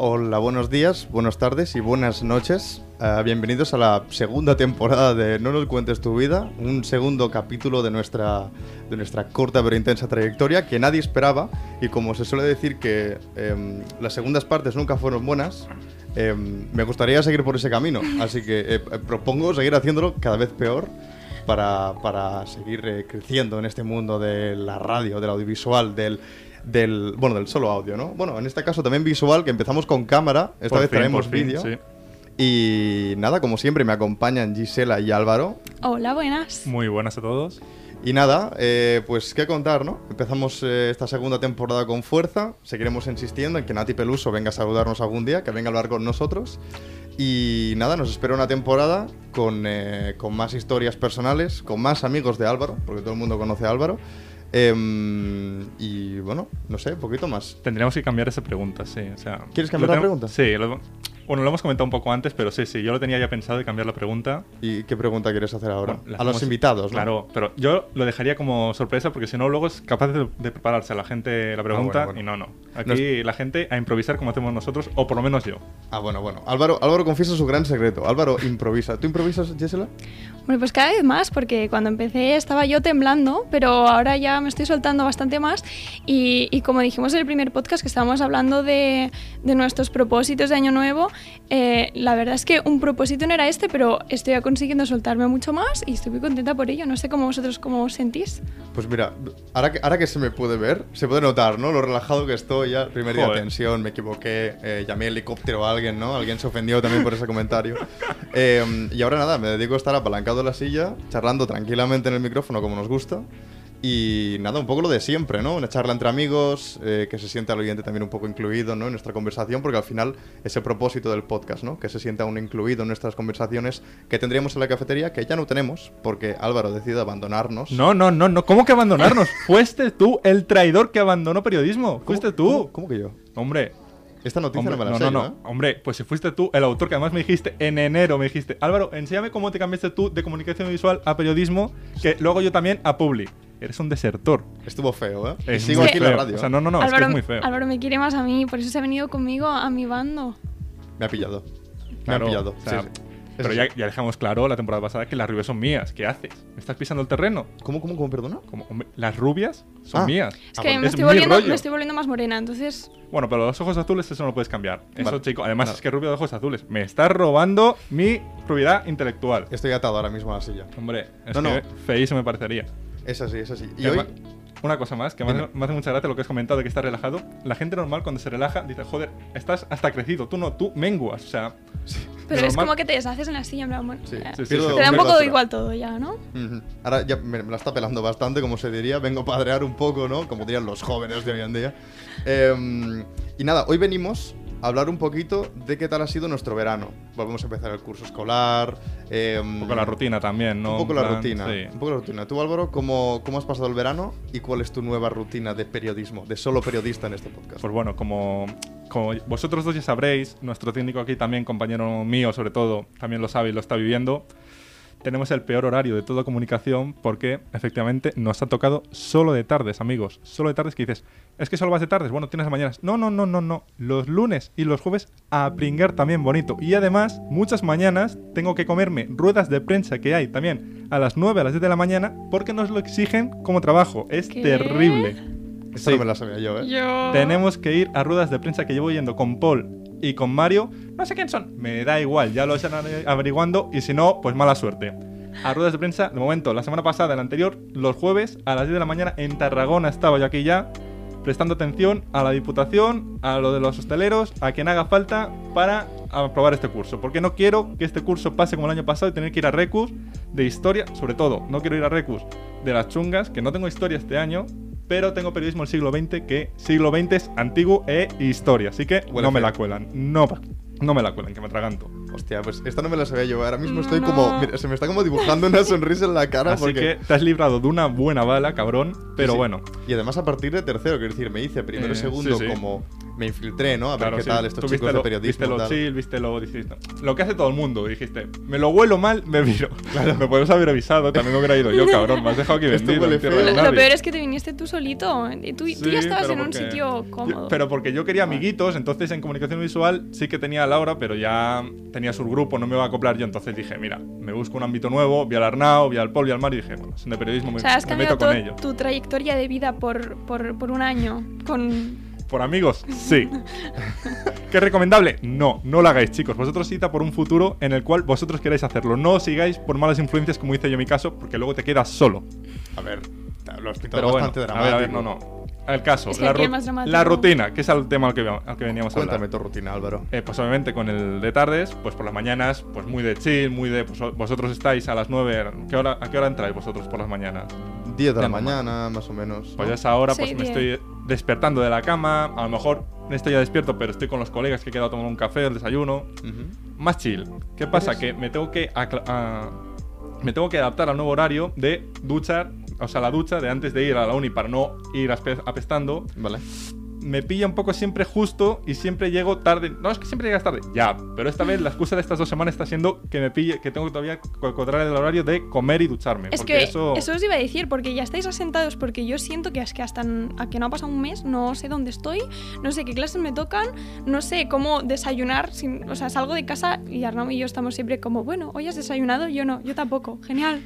Hola, buenos días, buenas tardes y buenas noches. Uh, bienvenidos a la segunda temporada de No nos cuentes tu vida, un segundo capítulo de nuestra, de nuestra corta pero intensa trayectoria que nadie esperaba y como se suele decir que eh, las segundas partes nunca fueron buenas, eh, me gustaría seguir por ese camino, así que eh, propongo seguir haciéndolo cada vez peor para, para seguir eh, creciendo en este mundo de la radio, del audiovisual, del del, bueno, del solo audio, ¿no? Bueno, en este caso también visual, que empezamos con cámara, esta Por vez fin, traemos vídeo. sí. Y nada, como siempre me acompañan Gisela y Álvaro. Hola, buenas. Muy buenas a todos. Y nada, eh, pues qué contar, ¿no? Empezamos eh, esta segunda temporada con fuerza, seguiremos insistiendo en que Nati Peluso venga a saludarnos algún día, que venga a hablar con nosotros. Y nada, nos espera una temporada con, eh, con más historias personales, con más amigos de Álvaro, porque todo el mundo conoce a Álvaro. Em, y bueno, no sé, un poquito más. Tendríamos que cambiar esa pregunta, sí. O sea, ¿Quieres cambiar la pregunta? Sí. lo- bueno, lo hemos comentado un poco antes, pero sí, sí. Yo lo tenía ya pensado de cambiar la pregunta. ¿Y qué pregunta quieres hacer ahora? Bueno, a los invitados, ¿no? Claro, pero yo lo dejaría como sorpresa porque si no, luego es capaz de, de prepararse a la gente la pregunta Ah, bueno, bueno. y no, no. Aquí la gente a improvisar como hacemos nosotros, o por lo menos yo. Ah, bueno, bueno. Álvaro, Álvaro confiesa su gran secreto. Álvaro improvisa. ¿Tú improvisas, Gisela? Bueno, pues cada vez más, porque cuando empecé estaba yo temblando, pero ahora ya me estoy soltando bastante más. Y, y como dijimos en el primer podcast, que estábamos hablando de, de nuestros propósitos de Año Nuevo, eh, la verdad es que un propósito no era este, pero estoy consiguiendo soltarme mucho más y estoy muy contenta por ello. No sé cómo vosotros cómo os sentís. Pues mira, ahora que, ahora que se me puede ver, se puede notar, ¿no? Lo relajado que estoy ya. Primer día de Joder. tensión, me equivoqué, eh, llamé helicóptero a alguien, ¿no? Alguien se ofendió también por ese comentario. Eh, y ahora nada, me dedico a estar apalancado en la silla, charlando tranquilamente en el micrófono como nos gusta. Y nada, un poco lo de siempre, ¿no? Una charla entre amigos, eh, que se sienta el oyente también un poco incluido, ¿no? En nuestra conversación, porque al final es el propósito del podcast, ¿no? Que se sienta uno incluido en nuestras conversaciones que tendríamos en la cafetería, que ya no tenemos, porque Álvaro decide abandonarnos. No, no, no, no. ¿Cómo que abandonarnos? Fuiste tú el traidor que abandonó periodismo. Fuiste tú. ¿Cómo, cómo que yo? Hombre, Esta noticia Hombre, no me la no, sé, no, no. ¿eh? Hombre, pues si fuiste tú, el autor que además me dijiste en enero, me dijiste, Álvaro, enséñame cómo te cambiaste tú de comunicación visual a periodismo, que luego yo también a Publi. Eres un desertor. Estuvo feo, ¿eh? Es sigo aquí en la radio. O sea, no, no, no, Álvaro, es que es muy feo. Álvaro me quiere más a mí, por eso se ha venido conmigo a mi bando. Me ha pillado. Me Claro, ha pillado. o sea, sí, sí. Pero Eso ya, ya dejamos claro la temporada pasada que las rubias son mías. ¿Qué haces? ¿Me estás pisando el terreno? ¿Cómo, cómo, cómo, perdona? Como, las rubias son Ah. mías. Es Ah, que bueno, me, es estoy volviendo, me estoy volviendo más morena, entonces Bueno, pero los ojos azules eso no lo puedes cambiar. Eso, Vale. chico. Además Nada. es que rubio de ojos azules. Me estás robando mi propiedad intelectual. Estoy atado ahora mismo a la silla. Hombre, es No, no. que feísimo me parecería. Es así, es así. Y Y hoy... una cosa más, que me hace, Dime. me hace mucha gracia lo que has comentado de que estás relajado. La gente normal cuando se relaja dice, joder, estás hasta crecido. Tú no, tú menguas. O sea, Pero de es normal- como que te deshaces en la silla, en plan, bueno, Sí, ya. sí, sí, sí. te da un poco altura. igual todo ya, ¿no? Ujú. Ahora ya me, me la está pelando bastante, como se diría. Vengo a padrear un poco, ¿no? Como dirían los jóvenes de hoy en día. Em, y nada, hoy venimos hablar un poquito de qué tal ha sido nuestro verano. Volvemos a empezar el curso escolar. em, un poco la rutina también, ¿no? Un poco la plan, rutina. sí. Un poco la rutina. Tú, Álvaro, ¿cómo, ¿cómo has pasado el verano y cuál es tu nueva rutina de periodismo, de solo periodista en este podcast? Pues bueno, como, como vosotros dos ya sabréis, nuestro técnico aquí también, compañero mío sobre todo, también lo sabe y lo está viviendo, tenemos el peor horario de toda comunicación porque efectivamente nos ha tocado solo de tardes, amigos. Solo de tardes que dices, es que solo vas de tardes, bueno, tienes mañanas. No, no, no, no, no. Los lunes y los jueves a pringar también bonito. Y además, muchas mañanas tengo que comerme ruedas de prensa que hay también a las 9, a las 10 de la mañana porque nos lo exigen como trabajo. Es ¿Qué? terrible. Sí. no me la sabía yo, ¿eh? Yo... Tenemos que ir a ruedas de prensa que llevo yendo con Paul y con Mario. No sé quién son. Me da igual, ya lo están averiguando y si no, pues mala suerte. A ruedas de prensa, de momento, la semana pasada, el anterior, los jueves a las 10 de la mañana en Tarragona estaba yo aquí ya, prestando atención a la Diputación, a lo de los hosteleros, a quien haga falta para aprobar este curso. Porque no quiero que este curso pase como el año pasado y tener que ir a Recus de historia, sobre todo. No quiero ir a Recus de las chungas, que no tengo historia este año, pero tengo periodismo del siglo XX, que siglo XX es antiguo e historia, así que no me la cuelan. No, no me la cuelan, que me atraganto. Hostia, pues esta no me la sabía yo. Ahora mismo estoy no. como. Mira, se me está como dibujando una sonrisa en la cara Así porque. que te has librado de una buena bala, cabrón, pero Sí, sí. bueno. Y además a partir de tercero, quiero decir, me hice primero y Eh, segundo sí, sí. como me infiltré, ¿no? A ver Claro, qué sí. tal estos Tú chicos viste de lo- periodismo. Viste lo tal. chill, viste lo, dijiste, lo que hace todo el mundo. Dijiste, me lo huelo mal, me viro. Me puedes haber avisado, también me hubiera ido yo, cabrón. Me has dejado aquí vendido. Lo, lo peor es que te viniste tú solito. y Tú, tú ya estabas en un porque- sitio yo- cómodo. pero porque yo quería amiguitos, entonces en comunicación visual sí que tenía Laura, pero ya tenía su grupo, no me iba a acoplar yo. Entonces dije, mira, me busco un ámbito nuevo, vi al Arnau, vi al Paul, vi al Mar y dije, bueno, son de periodismo, me, o sea, has me meto con ellos. tu trayectoria de vida por, por, por un año. Con... ¿Por amigos? Sí. ¿Qué recomendable? No, no lo hagáis, chicos. Vosotros cita por un futuro en el cual vosotros queráis hacerlo. No os sigáis por malas influencias, como hice yo en mi caso, porque luego te quedas solo. A ver, lo has pintado Pero bueno, bastante a dramático. ver, a ver, no, no. El caso, Es que la, aquí es ru- más dramático. la rutina, que es el tema al que, al que veníamos a Cuéntame hablar. tu rutina, Álvaro. Eh, pues obviamente con el de tardes, pues por las mañanas, pues muy de chill, muy de... Pues vosotros estáis a las 9, ¿qué hora, ¿a qué hora entráis vosotros por las mañanas? 10 de la Ya mañana, más o menos. Pues ¿no? a esa hora pues Sí, me bien. estoy despertando de la cama, a lo mejor no estoy ya despierto, pero estoy con los colegas que he quedado a tomar un café, el desayuno, más chill. ¿Qué pasa? Que me tengo que acla- a- me tengo que adaptar al nuevo horario de duchar, o sea, la ducha de antes de ir a la uni para no ir apestando. Vale. Me pilla un poco siempre justo y siempre llego tarde. No, es que siempre llegas tarde. Ya, pero esta vez la excusa de estas dos semanas está siendo que me pille, que tengo que todavía co- cuadrar el horario de comer y ducharme. Es porque que eso... eso... os iba a decir, porque ya estáis asentados, porque yo siento que es que hasta a que no ha pasado un mes, no sé dónde estoy, no sé qué clases me tocan, no sé cómo desayunar, sin- o sea, salgo de casa y Arnau y yo estamos siempre como, bueno, hoy has desayunado, yo no, yo tampoco, genial.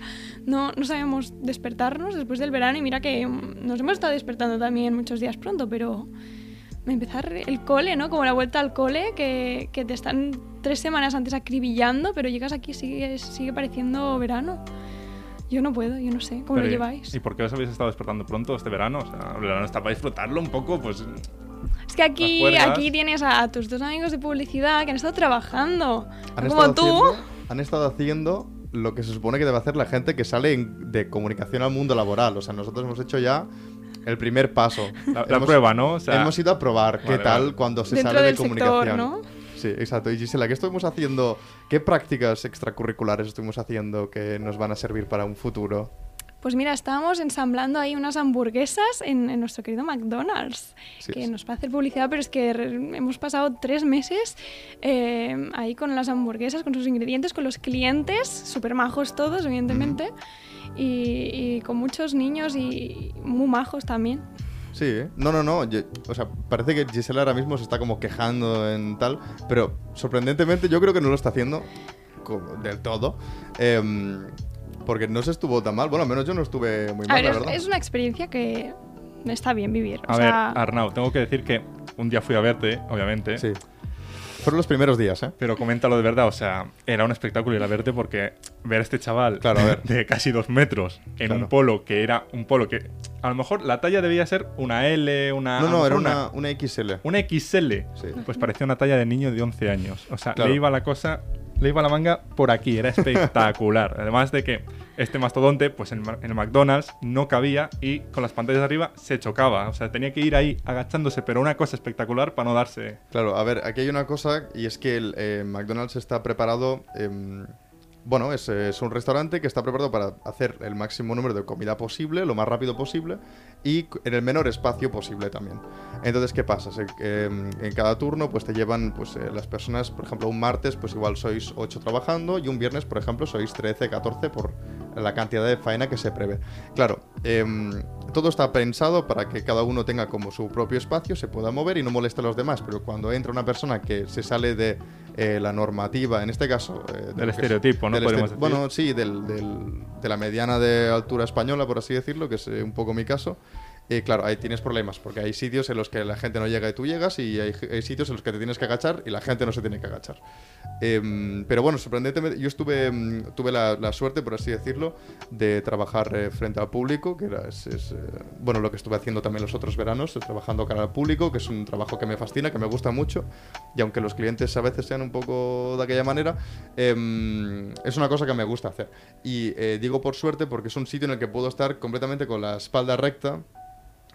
No, no sabemos despertarnos después del verano y mira que mm, nos hemos estado despertando también muchos días pronto, pero empezar el cole, ¿no? Como la vuelta al cole, que, que te están tres semanas antes acribillando, pero llegas aquí y sigue, sigue pareciendo verano. Yo no puedo, yo no sé cómo Pero, lo ¿y- lleváis. ¿Y por qué os habéis estado despertando pronto este verano? O sea, el verano está para disfrutarlo un poco, pues... Es que aquí, aquí tienes a, tus dos amigos de publicidad que han estado trabajando. Han como estado, tú. haciendo, han estado haciendo lo que se supone que debe hacer la gente que sale de comunicación al mundo laboral. O sea, nosotros hemos hecho ya el primer paso. La, la Hemos- prueba, ¿no? O sea, hemos ido a probar qué Vale, tal vale. cuando se Dentro sale de del sector, comunicación. ¿no? Sí, exacto. Y Gisela, ¿qué estuvimos haciendo? ¿Qué prácticas extracurriculares estuvimos haciendo que nos van a servir para un futuro? Pues mira, estábamos ensamblando ahí unas hamburguesas en, en nuestro querido McDonald's, Sí, que sí. nos va a hacer publicidad, pero es que hemos pasado tres meses eh, ahí con las hamburguesas, con sus ingredientes, con los clientes, súper majos todos, evidentemente, y, y con muchos niños y muy majos también. Sí, ¿eh? no, no, no. yo- o sea, parece que Gisela ahora mismo se está como quejando en tal, pero sorprendentemente yo creo que no lo está haciendo como del todo. em, porque no se estuvo tan mal. Bueno, al menos yo no estuve muy A mal, ver, la es, verdad. es una experiencia que está bien vivir. o A ver, sea, Arnau, tengo que decir que un día fui a verte, obviamente. Sí. Fueron los primeros días, ¿eh? Pero coméntalo de verdad, o sea, era un espectáculo ir a verte porque ver a este chaval Claro, a ver. de casi dos metros en Claro. un polo que era un polo que a lo mejor la talla debía ser una L, una. No, no, era una, una XL. una XL. Sí. Pues parecía una talla de niño de 11 años. O sea, Claro. le iba la cosa, le iba la manga por aquí, era espectacular. Además de que este mastodonte, pues en, el McDonald's no cabía y con las pantallas de arriba se chocaba. O sea, tenía que ir ahí agachándose, pero una cosa espectacular para no darse. Claro, a ver, aquí hay una cosa y es que el eh, McDonald's está preparado. em, bueno, es, es un restaurante que está preparado para hacer el máximo número de comida posible, lo más rápido posible y en el menor espacio posible también. Entonces, ¿qué pasa? Em, en cada turno, pues te llevan pues, eh, las personas, por ejemplo, un martes, pues igual sois 8 trabajando y un viernes, por ejemplo, sois 13, 14 por la cantidad de faena que se prevé. Claro, em, todo está pensado para que cada uno tenga como su propio espacio, se pueda mover y no moleste a los demás, pero cuando entra una persona que se sale de eh, la normativa, en este caso... eh, de Del es- estereotipo, ¿no? del Podemos este- decir. Bueno, sí, del- del- de la mediana de altura española, por así decirlo, que es eh, un poco mi caso. Claro, ahí tienes problemas, porque hay sitios en los que la gente no llega y tú llegas, y hay, sitios en los que te tienes que agachar y la gente no se tiene que agachar. Em, pero bueno, sorprendentemente, yo estuve, em, tuve la, la suerte, por así decirlo, de trabajar eh, frente al público, que es, es, eh, bueno, lo que estuve haciendo también los otros veranos, trabajando cara al público, que es un trabajo que me fascina, que me gusta mucho, y aunque los clientes a veces sean un poco de aquella manera, em, es una cosa que me gusta hacer. Y eh, digo por suerte porque es un sitio en el que puedo estar completamente con la espalda recta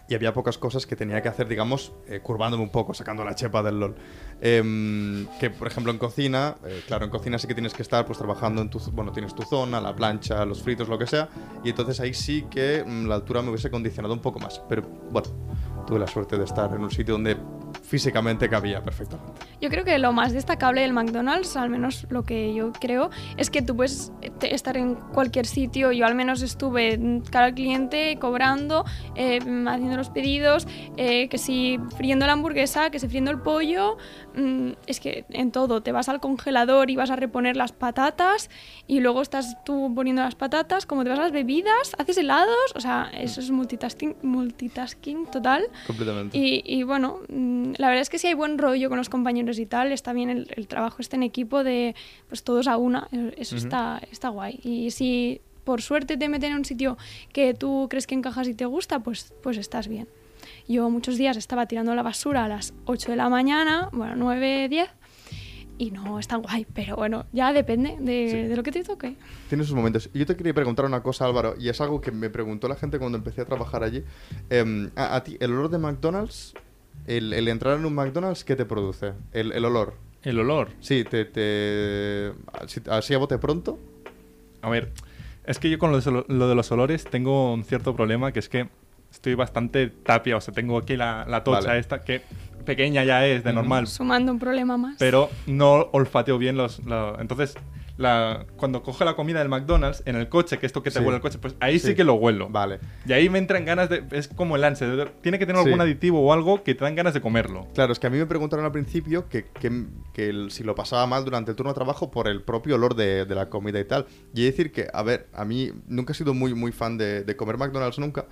y había pocas cosas que tenía que hacer, digamos, eh, curvándome un poco, sacando la chepa del LOL. Em, que, por ejemplo, en cocina, eh, claro, en cocina sí que tienes que estar pues trabajando en tu, bueno, tienes tu zona, la plancha, los fritos, lo que sea, y entonces ahí sí que mm, la altura me hubiese condicionado un poco más. Pero bueno, tuve la suerte de estar en un sitio donde físicamente cabía perfectamente. Yo creo que lo más destacable del McDonald's, al menos lo que yo creo, es que tú puedes te- estar en cualquier sitio. Yo al menos estuve cara al cliente, cobrando, eh, haciendo los pedidos, eh, que si friendo la hamburguesa, que si friendo el pollo. mm, es que en todo, te vas al congelador y vas a reponer las patatas y luego estás tú poniendo las patatas, como te vas a las bebidas, haces helados, o sea, eso es multitasking, multitasking total. Completamente. Y, y bueno, mm, la verdad es que si hay buen rollo con los compañeros y tal, está bien el, el trabajo este en equipo de pues todos a una, eh, eso está, está guay. Y si por suerte te meten en un sitio que tú crees que encajas y te gusta, pues, pues estás bien. Yo muchos días estaba tirando la basura a las 8 de la mañana, bueno, 9, 10, y no es tan guay, pero bueno, ya depende de, Sí. de lo que te toque. Tiene sus momentos. Yo te quería preguntar una cosa, Álvaro, y es algo que me preguntó la gente cuando empecé a trabajar allí. Em, a, a ti, ¿el olor de McDonald's, el, el entrar en un McDonald's, qué te produce? El, el olor. El olor. Sí, te... te así, a bote pronto. A ver, es que yo con lo de, lo de los olores tengo un cierto problema, que es que estoy bastante tapia, o sea, tengo aquí la, la tocha Vale. esta, que pequeña ya es, de normal, Sumando un problema más. pero no olfateo bien los... lo- entonces, la, cuando cojo la comida del McDonald's, en el coche, que esto que te Sí. huele el coche, pues ahí sí, Sí. que lo huelo. Vale. Y ahí me entran ganas de... Es como el ansia, de- tiene que tener Sí. algún aditivo o algo que te dan ganas de comerlo. Claro, es que a mí me preguntaron al principio que, que- que el- si lo pasaba mal durante el turno de trabajo por el propio olor de, de la comida y tal. Y decir que, a ver, a mí nunca he sido muy, muy fan de, de comer McDonald's nunca.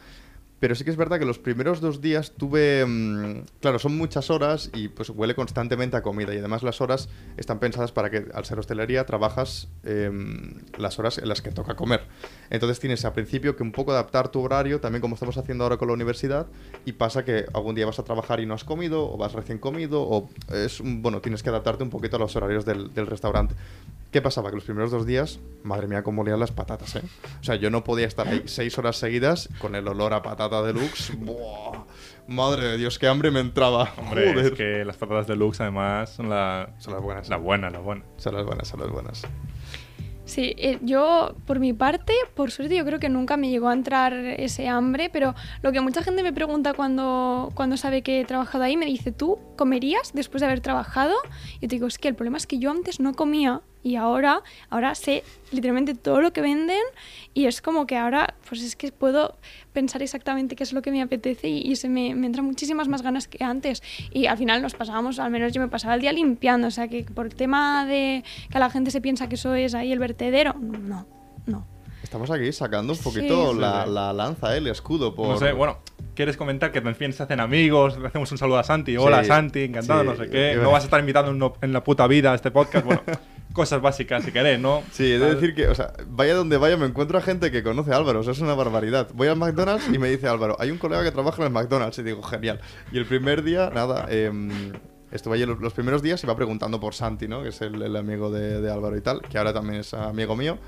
Pero sí que es verdad que los primeros dos días tuve... mm, claro, son muchas horas y pues huele constantemente a comida. Y además las horas están pensadas para que al ser hostelería trabajas em, las horas en las que toca comer. Entonces tienes al principio que un poco adaptar tu horario, también como estamos haciendo ahora con la universidad, y pasa que algún día vas a trabajar y no has comido, o vas recién comido, o es bueno, tienes que adaptarte un poquito a los horarios del restaurante. ¿Qué pasaba? Que los primeros dos días, madre mía, cómo olían las patatas, ¿eh? O sea, yo no podía estar ahí seis horas seguidas con el olor a patata deluxe. ¡Buah! Madre de Dios, qué hambre me entraba. Hombre, Joder. es que las patatas deluxe además son la, Son las buenas. la buena, la buena. Son las buenas, son las buenas. Sí, eh, yo por mi parte, por suerte, yo creo que nunca me llegó a entrar ese hambre, pero lo que mucha gente me pregunta cuando, cuando sabe que he trabajado ahí, me dice, ¿tú comerías después de haber trabajado? Y te digo, es que el problema es que yo antes no comía y ahora, ahora sé literalmente todo lo que venden y es como que ahora, pues es que puedo pensar exactamente qué es lo que me apetece y, y se me, me entran muchísimas más ganas que antes. Y al final nos pasábamos, al menos yo me pasaba el día limpiando, o sea que por el tema de que la gente se piensa que eso es ahí el vertedero, no, no. Estamos aquí sacando un poquito Sí, la, sí. la lanza, ¿eh? el escudo. Por... No sé, bueno, ¿quieres comentar que también se hacen amigos? Le hacemos un saludo a Santi. Hola, Sí, Santi, encantado, sí, no sé qué. No vas a estar invitado en la puta vida a este podcast. Bueno, cosas básicas si querés, ¿no? Sí, he de decir que, o sea, vaya donde vaya, me encuentro a gente que conoce a Álvaro, o sea, es una barbaridad. Voy al McDonald's y me dice Álvaro, hay un colega que trabaja en el McDonald's, y digo, genial. Y el primer día, nada, em, estuve allí los, los primeros días y iba preguntando por Santi, ¿no? Que es el, el amigo de, de Álvaro y tal, que ahora también es amigo mío.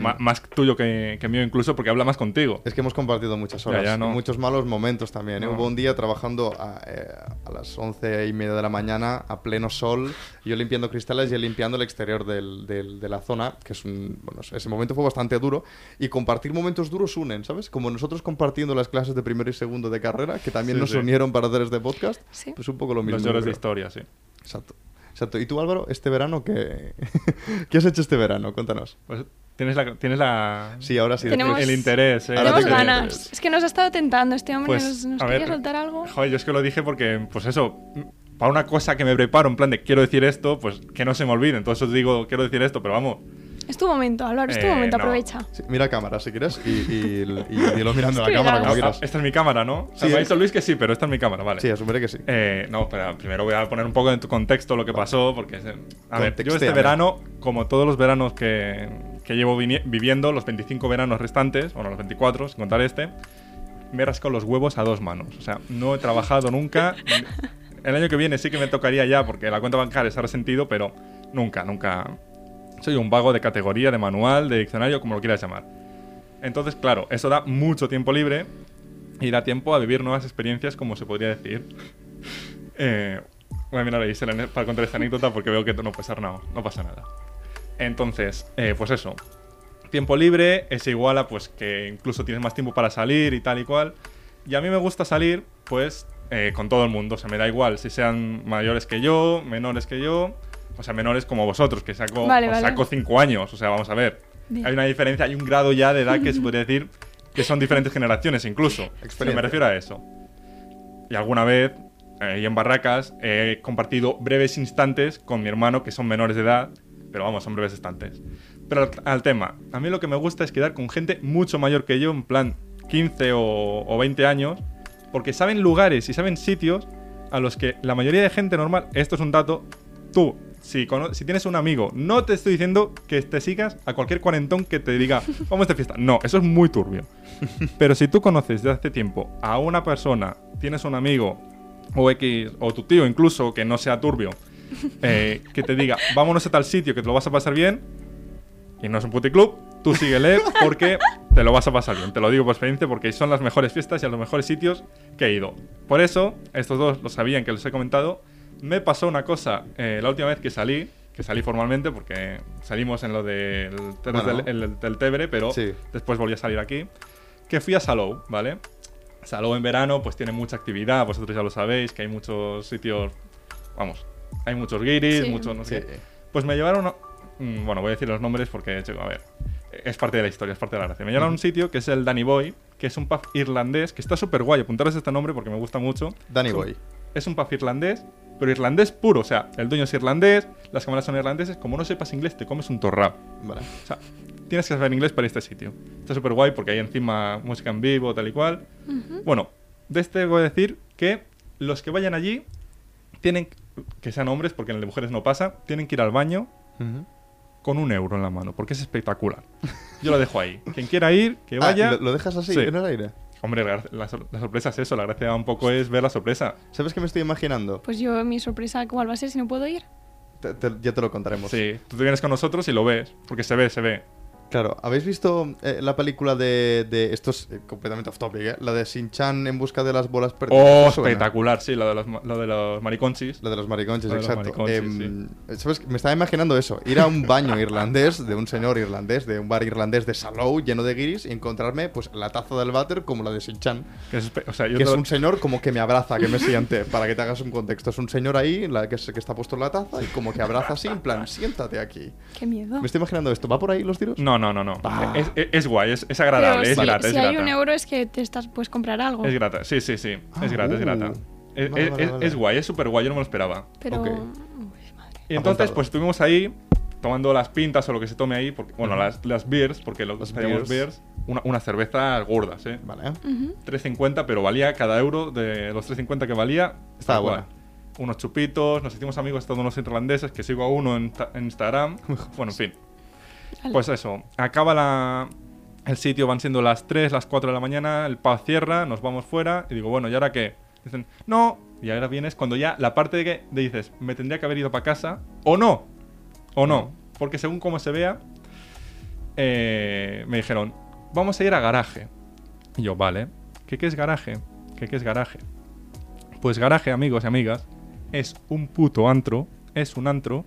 Ma- más tuyo que, que mío incluso porque habla más contigo. es que hemos compartido muchas Ya, horas, ya, no. y muchos malos momentos también. ¿eh? No. Hubo un día trabajando a, eh, a las once y media de la mañana a pleno sol, yo limpiando cristales y él limpiando el exterior del- del- de la zona, que es un... Bueno, ese momento fue bastante duro. Y compartir momentos duros unen, ¿sabes? Como nosotros compartiendo las clases de primero y segundo de carrera, que también Sí, nos sí. unieron para hacer este podcast, Sí. pues un poco lo mismo. Los yo lloros de historia, sí. Exacto. Exacto. ¿Y tú, Álvaro, este verano qué, ¿Qué has hecho este verano? Cuéntanos. Pues tienes la... Tienes la Sí, ahora sí. Tenemos- El interés, ¿eh? Tenemos ganas. Es que nos ha estado tentando este hombre, Pues, nos, nos a quería ver, soltar algo. Joder, yo es que lo dije porque, pues eso, para una cosa que me preparo, en plan de quiero decir esto, pues que no se me olvide. Entonces os digo, quiero decir esto, pero vamos. Es tu momento, Álvaro, es tu Eh, momento, no. aprovecha. Sí, mira a cámara si quieres y, y, y dilo mirando la cámara como Ah, quieras. esta es mi cámara, ¿no? O sea, Sí, me ha dicho Luis que sí, pero esta es mi cámara, vale. Sí, asumiré que sí. Eh, no, pero primero voy a poner un poco en tu contexto lo que pasó, porque... A ver, yo este verano, como todos los veranos que, que llevo viviendo, los 25 veranos restantes, bueno, los 24, sin contar este, me he rascado los huevos a dos manos. O sea, no he trabajado nunca. El año que viene sí que me tocaría ya, porque la cuenta bancaria se ha resentido, pero nunca, nunca... Soy un vago de categoría, de manual, de diccionario, como lo quieras llamar. Entonces, claro, eso da mucho tiempo libre y da tiempo a vivir nuevas experiencias, como se podría decir. Eh, voy a mirar a para contar esta anécdota porque veo que no pasa nada. No pasa nada. Entonces, eh, pues eso. Tiempo libre es igual a pues que incluso tienes más tiempo para salir y tal y cual. Y a mí me gusta salir, pues, eh, con todo el mundo. O sea, me da igual si sean mayores que yo, menores que yo. O sea, menores como vosotros, que saco, Vale, vale. saco cinco años. O sea, vamos a ver. Bien. Hay una diferencia, hay un grado ya de edad que se podría decir que son diferentes generaciones incluso. Me refiero a eso. Y alguna vez, eh, y en Barracas, he compartido breves instantes con mi hermano, que son menores de edad, pero vamos, son breves instantes. Pero al, al tema, a mí lo que me gusta es quedar con gente mucho mayor que yo, en plan 15 o, o 20 años, porque saben lugares y saben sitios a los que la mayoría de gente normal, esto es un dato, tú, si, tienes un amigo, no te estoy diciendo que te sigas a cualquier cuarentón que te diga, vamos de fiesta. No, eso es muy turbio. Pero si tú conoces de hace tiempo a una persona, tienes un amigo o X, o tu tío incluso, que no sea turbio, eh, que te diga, vámonos a tal sitio que te lo vas a pasar bien, y no es un puticlub, tú síguele porque te lo vas a pasar bien. Te lo digo por experiencia porque son las mejores fiestas y a los mejores sitios que he ido. Por eso, estos dos lo sabían que les he comentado. Me pasó una cosa eh, la última vez que salí, que salí formalmente porque salimos en lo del, Bueno. del, el- del Tebre, pero Sí. después volví a salir aquí. Que fui a Salou, ¿vale? Salou en verano pues tiene mucha actividad, vosotros ya lo sabéis, que hay muchos sitios, vamos, hay muchos guiris, Sí. muchos no sé Sí. qué. Pues me llevaron. a- mm, Bueno, voy a decir los nombres porque, chico, a ver. Es parte de la historia, es parte de la gracia. Me llevaron a un sitio que es el Danny Boy, que es un pub irlandés, que está súper guay. Apuntaros este nombre porque me gusta mucho. Danny Boy. Es un pub irlandés, pero irlandés puro. O sea, el dueño es irlandés, las cámaras son irlandeses. Como no sepas inglés, te comes un torrap. Vale. O sea, tienes que saber inglés para este sitio. Está súper guay porque hay encima música en vivo, tal y cual. Bueno, de este voy a decir que los que vayan allí tienen que sean hombres, porque en el de mujeres no pasa, tienen que ir al baño Ujú. con un euro en la mano, porque es espectacular. Yo lo dejo ahí. Quien quiera ir, que Ah, vaya. ¿lo, lo dejas así, Sí. en el aire? Hombre, la, la la sorpresa es eso, la gracia un poco es ver la sorpresa. ¿Sabes qué me estoy imaginando? Pues yo, mi sorpresa, ¿cuál va a ser si no puedo ir? Te- te- ya te lo contaremos. Sí, tú te vienes con nosotros y lo ves, porque se ve, se ve. Claro, ¿habéis visto eh, la película de, de- Esto es eh, completamente off topic, ¿eh? La de Shin-Chan en busca de las bolas perdidas. Oh, espectacular, sí, lo de los, lo de los mariconchis. La de los La de los exacto. mariconchis, Em, ¿Sabes? Me estaba imaginando eso. Ir a un baño irlandés, de un señor irlandés, de un bar irlandés de Salou, lleno de guiris, y encontrarme pues la taza del váter como la de Shin-Chan. Que es, espe- o sea, yo Que es un señor como que me abraza, que me siente, para que te hagas un contexto. Es un señor ahí, la, que, es- que está puesto en la taza, y como que abraza así, en plan, siéntate aquí. Qué miedo. Me estoy imaginando esto. ¿Va por ahí los tiros? No, no, no, no. Ah. Es, es- es guay, es, es agradable, Pero es si, grata, si es hay grata. un euro es que te estás, puedes comprar algo. Es grata, sí, sí, sí. Ah, es grata, es uh. grata. Es, Vale, es- vale, es- vale. es guay, es súper guay, yo no me lo esperaba. Pero... Ok. Uy, madre. Y entonces, Apuntado. pues estuvimos ahí tomando las pintas o lo que se tome ahí, porque, bueno, las, las beers, porque lo Las pedíamos beers. una, unas cervezas gordas, ¿eh? Vale. Ujú. 3.50, pero valía cada euro de los 3.50 que valía. Estaba guay. buena. Unos chupitos, nos hicimos amigos todos unos irlandeses que sigo a uno en, en Instagram. bueno, en fin. Vale. Pues eso, acaba la, el sitio, van siendo las 3, las 4 de la mañana, el pub cierra, nos vamos fuera y digo, bueno, ¿y ahora qué? Dicen, no, y ahora vienes cuando ya la parte de que de dices, me tendría que haber ido para casa, o no, o no, porque según cómo se vea, eh, me dijeron, vamos a ir a garaje. Y yo, vale, ¿qué, qué es garaje? ¿Qué, qué es garaje? Pues garaje, amigos y amigas, es un puto antro, es un antro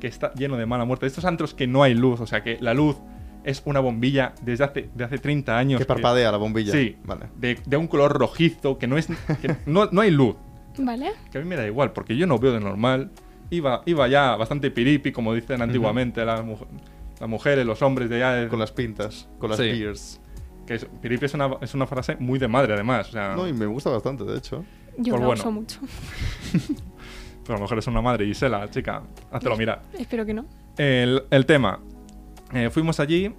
que está lleno de mala muerte. Estos antros que no hay luz, o sea que la luz es una bombilla desde hace, de hace 30 años. Que parpadea la bombilla. Sí, Vale. de, de un color rojizo, que no es. que no, no hay luz. Vale. Que a mí me da igual, porque yo no veo de normal. Iba, iba ya bastante piripi, como dicen antiguamente las, mu- las mujeres, los hombres de ya. de- Con las pintas, con las Sí. beers. que es- piripi es una, es una frase muy de madre, además. O sea, No, y me gusta bastante, de hecho. Yo Pues lo bueno. uso mucho. pero a lo mejor es una madre, Gisela, chica, háztelo mirar. Espero que no. El, el tema. Eh, fuimos allí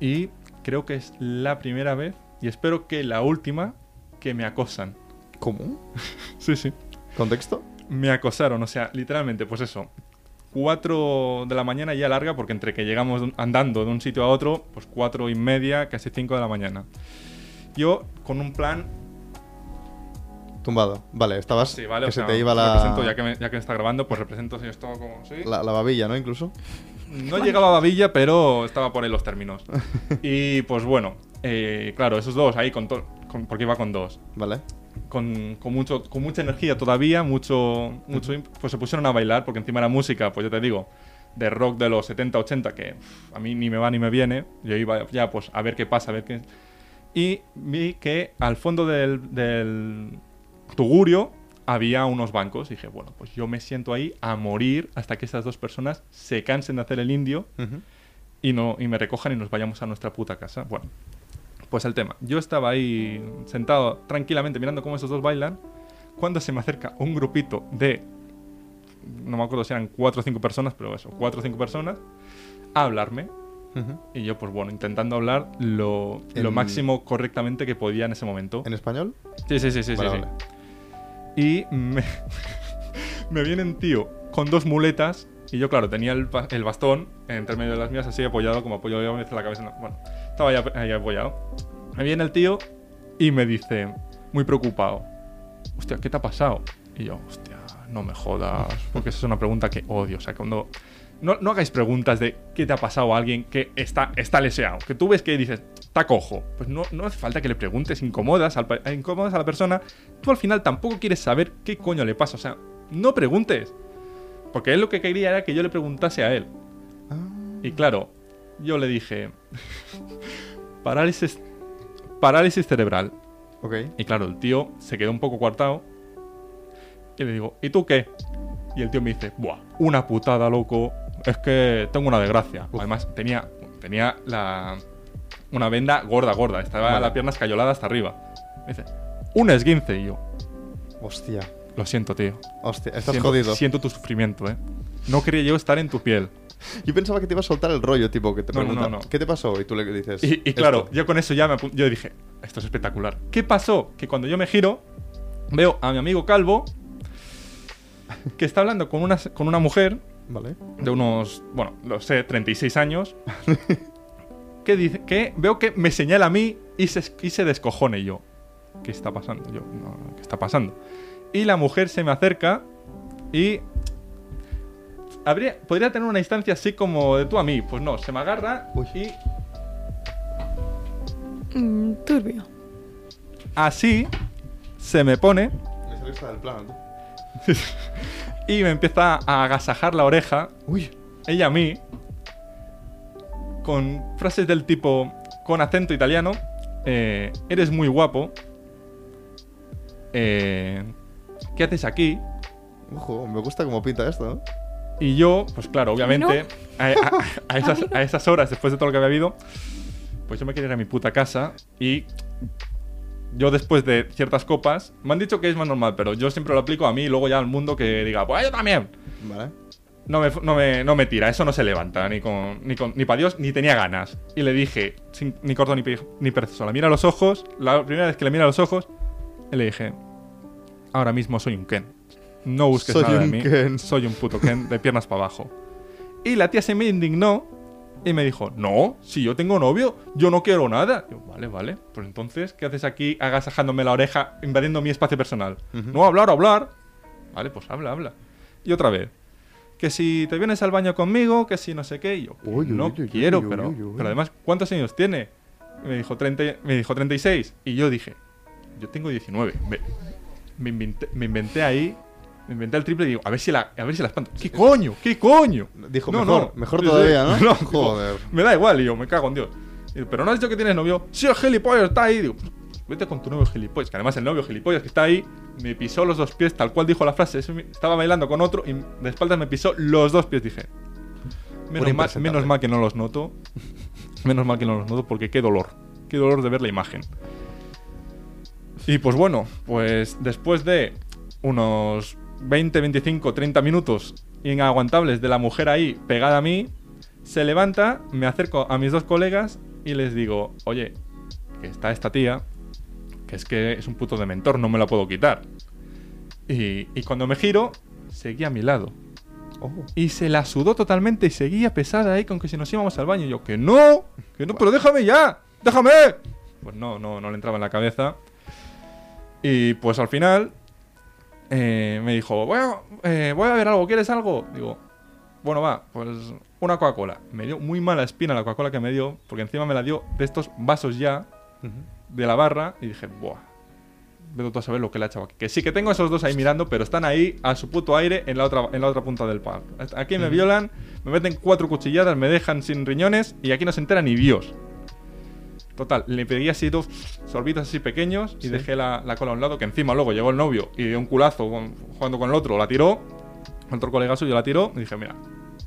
y creo que es la primera vez, y espero que la última, que me acosan. ¿Cómo? Sí, sí. ¿Contexto? Me acosaron, o sea, literalmente, pues eso. 4 de la mañana ya larga, porque entre que llegamos andando de un sitio a otro, pues cuatro y media, casi 5 de la mañana. Yo con un plan. Tumbado. Vale, estabas. Sí, vale, que o se sea, te iba la, represento, ya que, me, ya que me está grabando, pues represento si esto como. ¿sí? la, la babilla, ¿no? Incluso. No llegaba a babilla, pero estaba por ahí los términos. y pues bueno, eh, claro, esos dos ahí con, con- porque iba con dos. Vale. Con, con mucho, con mucha energía todavía, mucho, mucho pues se pusieron a bailar, porque encima era música, pues ya te digo, de rock de los 70, 80, que a mí ni me va ni me viene. Yo iba ya pues a ver qué pasa, a ver qué... Y vi que al fondo del, del tugurio había unos bancos. Y dije, bueno, pues yo me siento ahí a morir hasta que esas dos personas se cansen de hacer el indio Ujú. y, no, y me recojan y nos vayamos a nuestra puta casa. Bueno, pues el tema. Yo estaba ahí sentado tranquilamente mirando cómo esos dos bailan. Cuando se me acerca un grupito de. No me acuerdo si eran cuatro o cinco personas, pero eso, cuatro o cinco personas, a hablarme. Ujú. Y yo, pues bueno, intentando hablar lo, lo En- máximo correctamente que podía en ese momento. ¿En español? Sí, sí, sí, sí, Vale, sí, vale. sí. Y me, me viene un tío con dos muletas y yo, claro, tenía el, el bastón entre medio de las mías así apoyado, como apoyo veces la cabeza. la- Bueno, estaba ap- ahí apoyado. Me viene el tío y me dice, muy preocupado, hostia, ¿qué te ha pasado? Y yo, hostia, no me jodas, porque esa es una pregunta que odio. O sea, cuando... No, no hagáis preguntas de qué te ha pasado a alguien que está, está leseado. Que tú ves que dices, está cojo. Pues no, no hace falta que le preguntes, incomodas, al, pa- incomodas a la persona. Tú al final tampoco quieres saber qué coño le pasa. O sea, no preguntes. Porque él lo que quería era que yo le preguntase a él. Ah, Y claro, yo le dije, parálisis, parálisis cerebral. ok. Y claro, el tío se quedó un poco coartado. Y le digo, ¿y tú qué? Y el tío me dice, Buah, una putada, loco. Es que tengo una desgracia. Uf. Además, tenía, tenía la, una venda gorda, gorda. Estaba Vale. la pierna escayolada hasta arriba. Me dice, un esguince. Y yo, Hostia. lo siento, tío. Hostia, estás siento, jodido. Siento tu sufrimiento, ¿eh? No quería yo estar en tu piel. Yo pensaba que te iba a soltar el rollo, tipo, que te No, no, pregunta, no, no. ¿qué te pasó? Y tú le dices. Y, y claro, esto. yo con eso ya me yo dije, esto es espectacular. ¿Qué pasó? Que cuando yo me giro, veo a mi amigo Calvo que está hablando con una, con una mujer Vale. de unos, bueno, lo sé, 36 años, que dice que veo que me señala a mí y se, y se descojone Y yo. ¿Qué está pasando? Yo, no, ¿qué está pasando? Y la mujer se me acerca y habría, podría tener una instancia así como de tú a mí. Pues no, se me agarra Uy. y Mm, turbio. así se me pone Me saliste del plan. y me empieza a agasajar la oreja, Uy. ella a mí, con frases del tipo, con acento italiano, eh, eres muy guapo, eh, ¿qué haces aquí? Ojo, me gusta cómo pinta esto, ¿no? Y yo, pues claro, obviamente, a, a- a esas, a esas horas, después de todo lo que había habido, pues yo me quería ir a mi puta casa y yo después de ciertas copas, me han dicho que es más normal, pero yo siempre lo aplico a mí y luego ya al mundo que diga, pues yo también. Vale. No me, no, me, no me tira, eso no se levanta, ni con, ni, con, ni para Dios, ni tenía ganas. Y le dije, sin, ni corto ni, ni perezoso, la mira a los ojos, la primera vez que le mira a los ojos, y le dije, ahora mismo soy un Ken. No busques Soy nada de un mí. Ken. Soy un puto Ken de piernas para abajo. Y la tía se me indignó y me dijo, no, si yo tengo novio, yo no quiero nada. Yo, vale, vale. Pues entonces, ¿qué haces aquí agasajándome la oreja, invadiendo mi espacio personal? Ujú. No, hablar, hablar. Vale, pues habla, habla. Y otra vez. Que si te vienes al baño conmigo, que si no sé qué. Y yo, no quiero, pero, pero además, ¿cuántos años tiene? Y me dijo, 30, me dijo 36. Y yo dije, yo tengo 19. Me, me inventé, me inventé ahí, me inventé el triple y digo, a ver si la, a ver si la espanto. ¿Qué coño? ¿Qué coño? Dijo, No, mejor, no. mejor todavía, ¿no? No, Joder. Me da igual, y yo, me cago en Dios. Digo, pero no has dicho que tienes novio. Sí, el gilipollas está ahí. Digo, vete con tu novio gilipollas. Que además el novio gilipollas que está ahí me pisó los dos pies, tal cual dijo la frase. Estaba bailando con otro y de espaldas me pisó los dos pies. Dije, menos mal, menos mal que no los noto. menos mal que no los noto porque qué dolor. Qué dolor de ver la imagen. Y pues bueno, pues después de unos 20, 25, 30 minutos inaguantables de la mujer ahí pegada a mí, se levanta, me acerco a mis dos colegas y les digo, oye, que está esta tía, que es que es un puto de mentor, no me la puedo quitar. Y, y cuando me giro, seguía a mi lado. Ojo. Y se la sudó totalmente y seguía pesada ahí con que si nos íbamos al baño. Y yo, que no, que no, pero déjame ya, déjame. Pues no, no, no le entraba en la cabeza. Y pues al final eh, me dijo, voy a, eh, voy a ver algo, ¿quieres algo? Digo, bueno, va, pues una Coca-Cola. Me dio muy mala espina la Coca-Cola que me dio, porque encima me la dio de estos vasos ya, de la barra y dije, buah, veo tú a saber lo que le ha echado aquí. Que sí que tengo esos dos ahí mirando, pero están ahí a su puto aire en la otra, en la otra punta del pub. Aquí me violan, me meten cuatro cuchilladas, me dejan sin riñones y aquí no se entera ni Dios. Total, le pedí así dos sorbitos así pequeños y Sí. dejé la, la cola a un lado, que encima luego llegó el novio y dio un culazo con- jugando con el otro, la tiró, otro colega suyo la tiró y dije, mira,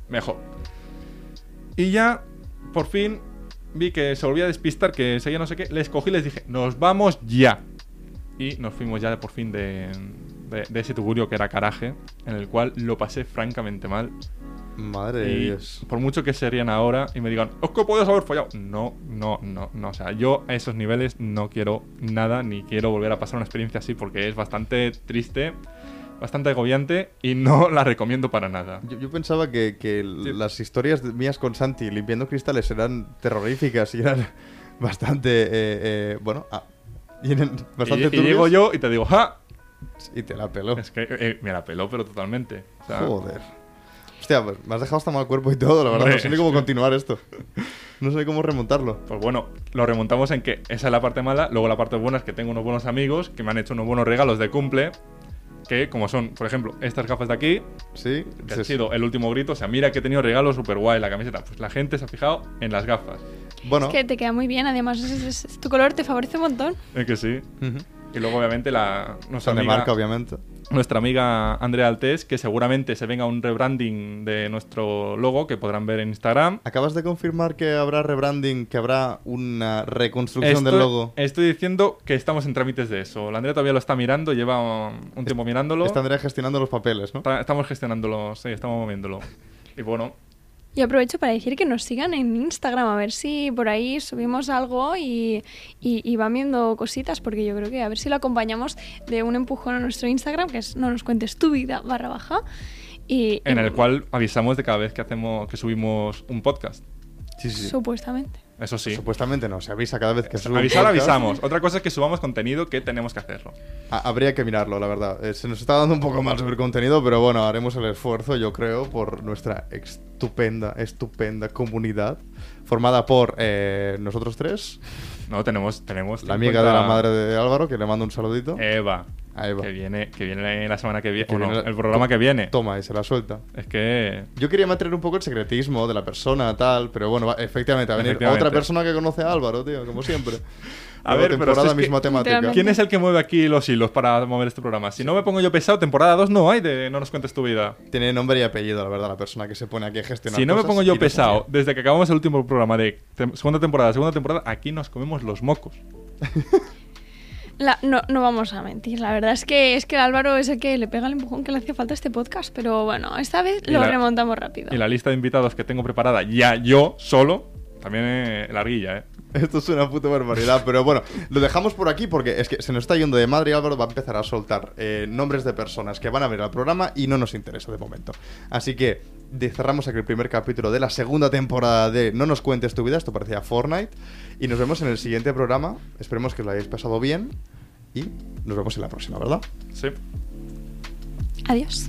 mejor. Y ya, por fin, vi que se volvía a despistar, que seguía no sé qué, les cogí y les dije, nos vamos ya. Y nos fuimos ya de por fin de, de, de ese tugurio que era Caraje, en el cual lo pasé francamente mal. Madre de Y Dios. por mucho que se rían ahora y me digan, es que podías haber follado. No, no, no, no. O sea, yo a esos niveles no quiero nada ni quiero volver a pasar una experiencia así porque es bastante triste, bastante agobiante y no la recomiendo para nada. Yo, yo pensaba que, que Sí. las historias de- mías con Santi limpiando cristales eran terroríficas y eran bastante, eh, eh, bueno, ah, y eran bastante Y, y llego yo y te digo, ¡ja! Y te la peló. Es que eh, me la peló, pero totalmente. O sea, Joder. Hostia, pues me has dejado hasta mal cuerpo y todo, la verdad. Hombre. No sé ni cómo continuar esto. No sé cómo remontarlo. Pues bueno, lo remontamos en que esa es la parte mala. Luego la parte buena es que tengo unos buenos amigos que me han hecho unos buenos regalos de cumple. Que como son, por ejemplo, estas gafas de aquí, Sí, que sí, ha sido el último grito. O sea, mira que he tenido regalos super guay la camiseta. Pues la gente se ha fijado en las gafas. Bueno, Es que te queda muy bien, además es- es- es- tu color te favorece un montón. Es que sí. ujú. Y luego, obviamente, la, nuestra, amiga, marca, obviamente. nuestra amiga Andrea Altés, que seguramente se venga un rebranding de nuestro logo que podrán ver en Instagram. ¿Acabas de confirmar que habrá rebranding, que habrá una reconstrucción Estoy, del logo? estoy diciendo que estamos en trámites de eso. La Andrea todavía lo está mirando, lleva un, un tiempo mirándolo. Está Andrea gestionando los papeles, ¿no? Está- Estamos gestionándolo, sí, estamos moviéndolo. Y bueno, Y aprovecho para decir que nos sigan en Instagram, a ver si por ahí subimos algo y, y- y van viendo cositas, porque yo creo que a ver si lo acompañamos de un empujón a nuestro Instagram, que es no nos cuentes tu vida barra baja. Y, en y- el cual avisamos de cada vez que hacemos que subimos un podcast. Sí, sí. Supuestamente. Eso sí. Supuestamente no, se avisa cada vez que un Avisar, avisamos. Otra cosa es que subamos contenido que tenemos que hacerlo. Ha- Habría que mirarlo, la verdad. Eh, se nos está dando un poco mal subir contenido, pero bueno, haremos el esfuerzo, yo creo, por nuestra estupenda, estupenda comunidad, formada por eh, nosotros tres, No, tenemos, tenemos la amiga de la 50 madre de Álvaro, que le mando un saludito. Eva. A Eva. Que viene, que viene la semana que viene. Que o no, viene la- el programa que viene. Toma, y se la suelta. Es que. Yo quería mantener un poco el secretismo de la persona, tal, pero bueno, va- efectivamente, va a venir Efectivamente. otra persona que conoce a Álvaro, tío, como siempre. A ver, temporada, si es que- misma temática. ¿Quién es el que mueve aquí los hilos para mover este programa? Si no me pongo yo pesado, temporada 2 no hay de No nos cuentes tu vida. Tiene nombre y apellido, la verdad, la persona que se pone aquí a gestionar Si no me pongo yo pesado, desde que acabamos el último programa de tem- segunda temporada, segunda temporada, aquí nos comemos los mocos. La- no, no vamos a mentir, la verdad es que es que el Álvaro es el que le pega el empujón que le hacía falta a este podcast, pero bueno, esta vez Y lo la- remontamos rápido. Y la lista de invitados que tengo preparada ya yo solo, también eh, larguilla, ¿eh? Esto es una puta barbaridad, pero bueno, lo dejamos por aquí porque es que se nos está yendo de madre y Álvaro va a empezar a soltar eh, nombres de personas que van a ver al programa y no nos interesa de momento. Así que cerramos aquí el primer capítulo de la segunda temporada de No nos cuentes tu vida, esto parecía Fortnite, y nos vemos en el siguiente programa. Esperemos que lo hayáis pasado bien y nos vemos en la próxima, ¿verdad? Sí. Adiós.